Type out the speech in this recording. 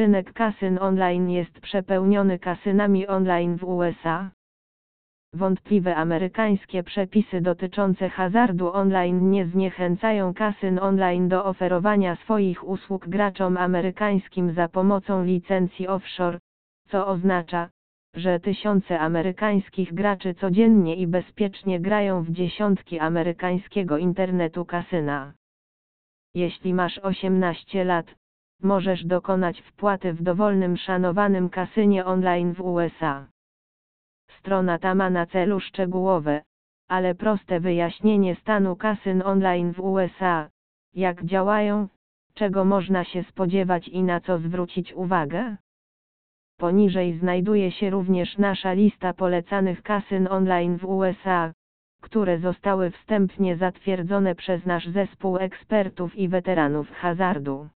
Rynek kasyn online jest przepełniony kasynami online w USA. Wątpliwe amerykańskie przepisy dotyczące hazardu online nie zniechęcają kasyn online do oferowania swoich usług graczom amerykańskim za pomocą licencji offshore, co oznacza, że tysiące amerykańskich graczy codziennie i bezpiecznie grają w dziesiątki amerykańskiego internetu kasyna. Jeśli masz 18 lat, możesz dokonać wpłaty w dowolnym szanowanym kasynie online w USA. Strona ta ma na celu szczegółowe, ale proste wyjaśnienie stanu kasyn online w USA, jak działają, czego można się spodziewać i na co zwrócić uwagę. Poniżej znajduje się również nasza lista polecanych kasyn online w USA, które zostały wstępnie zatwierdzone przez nasz zespół ekspertów i weteranów hazardu.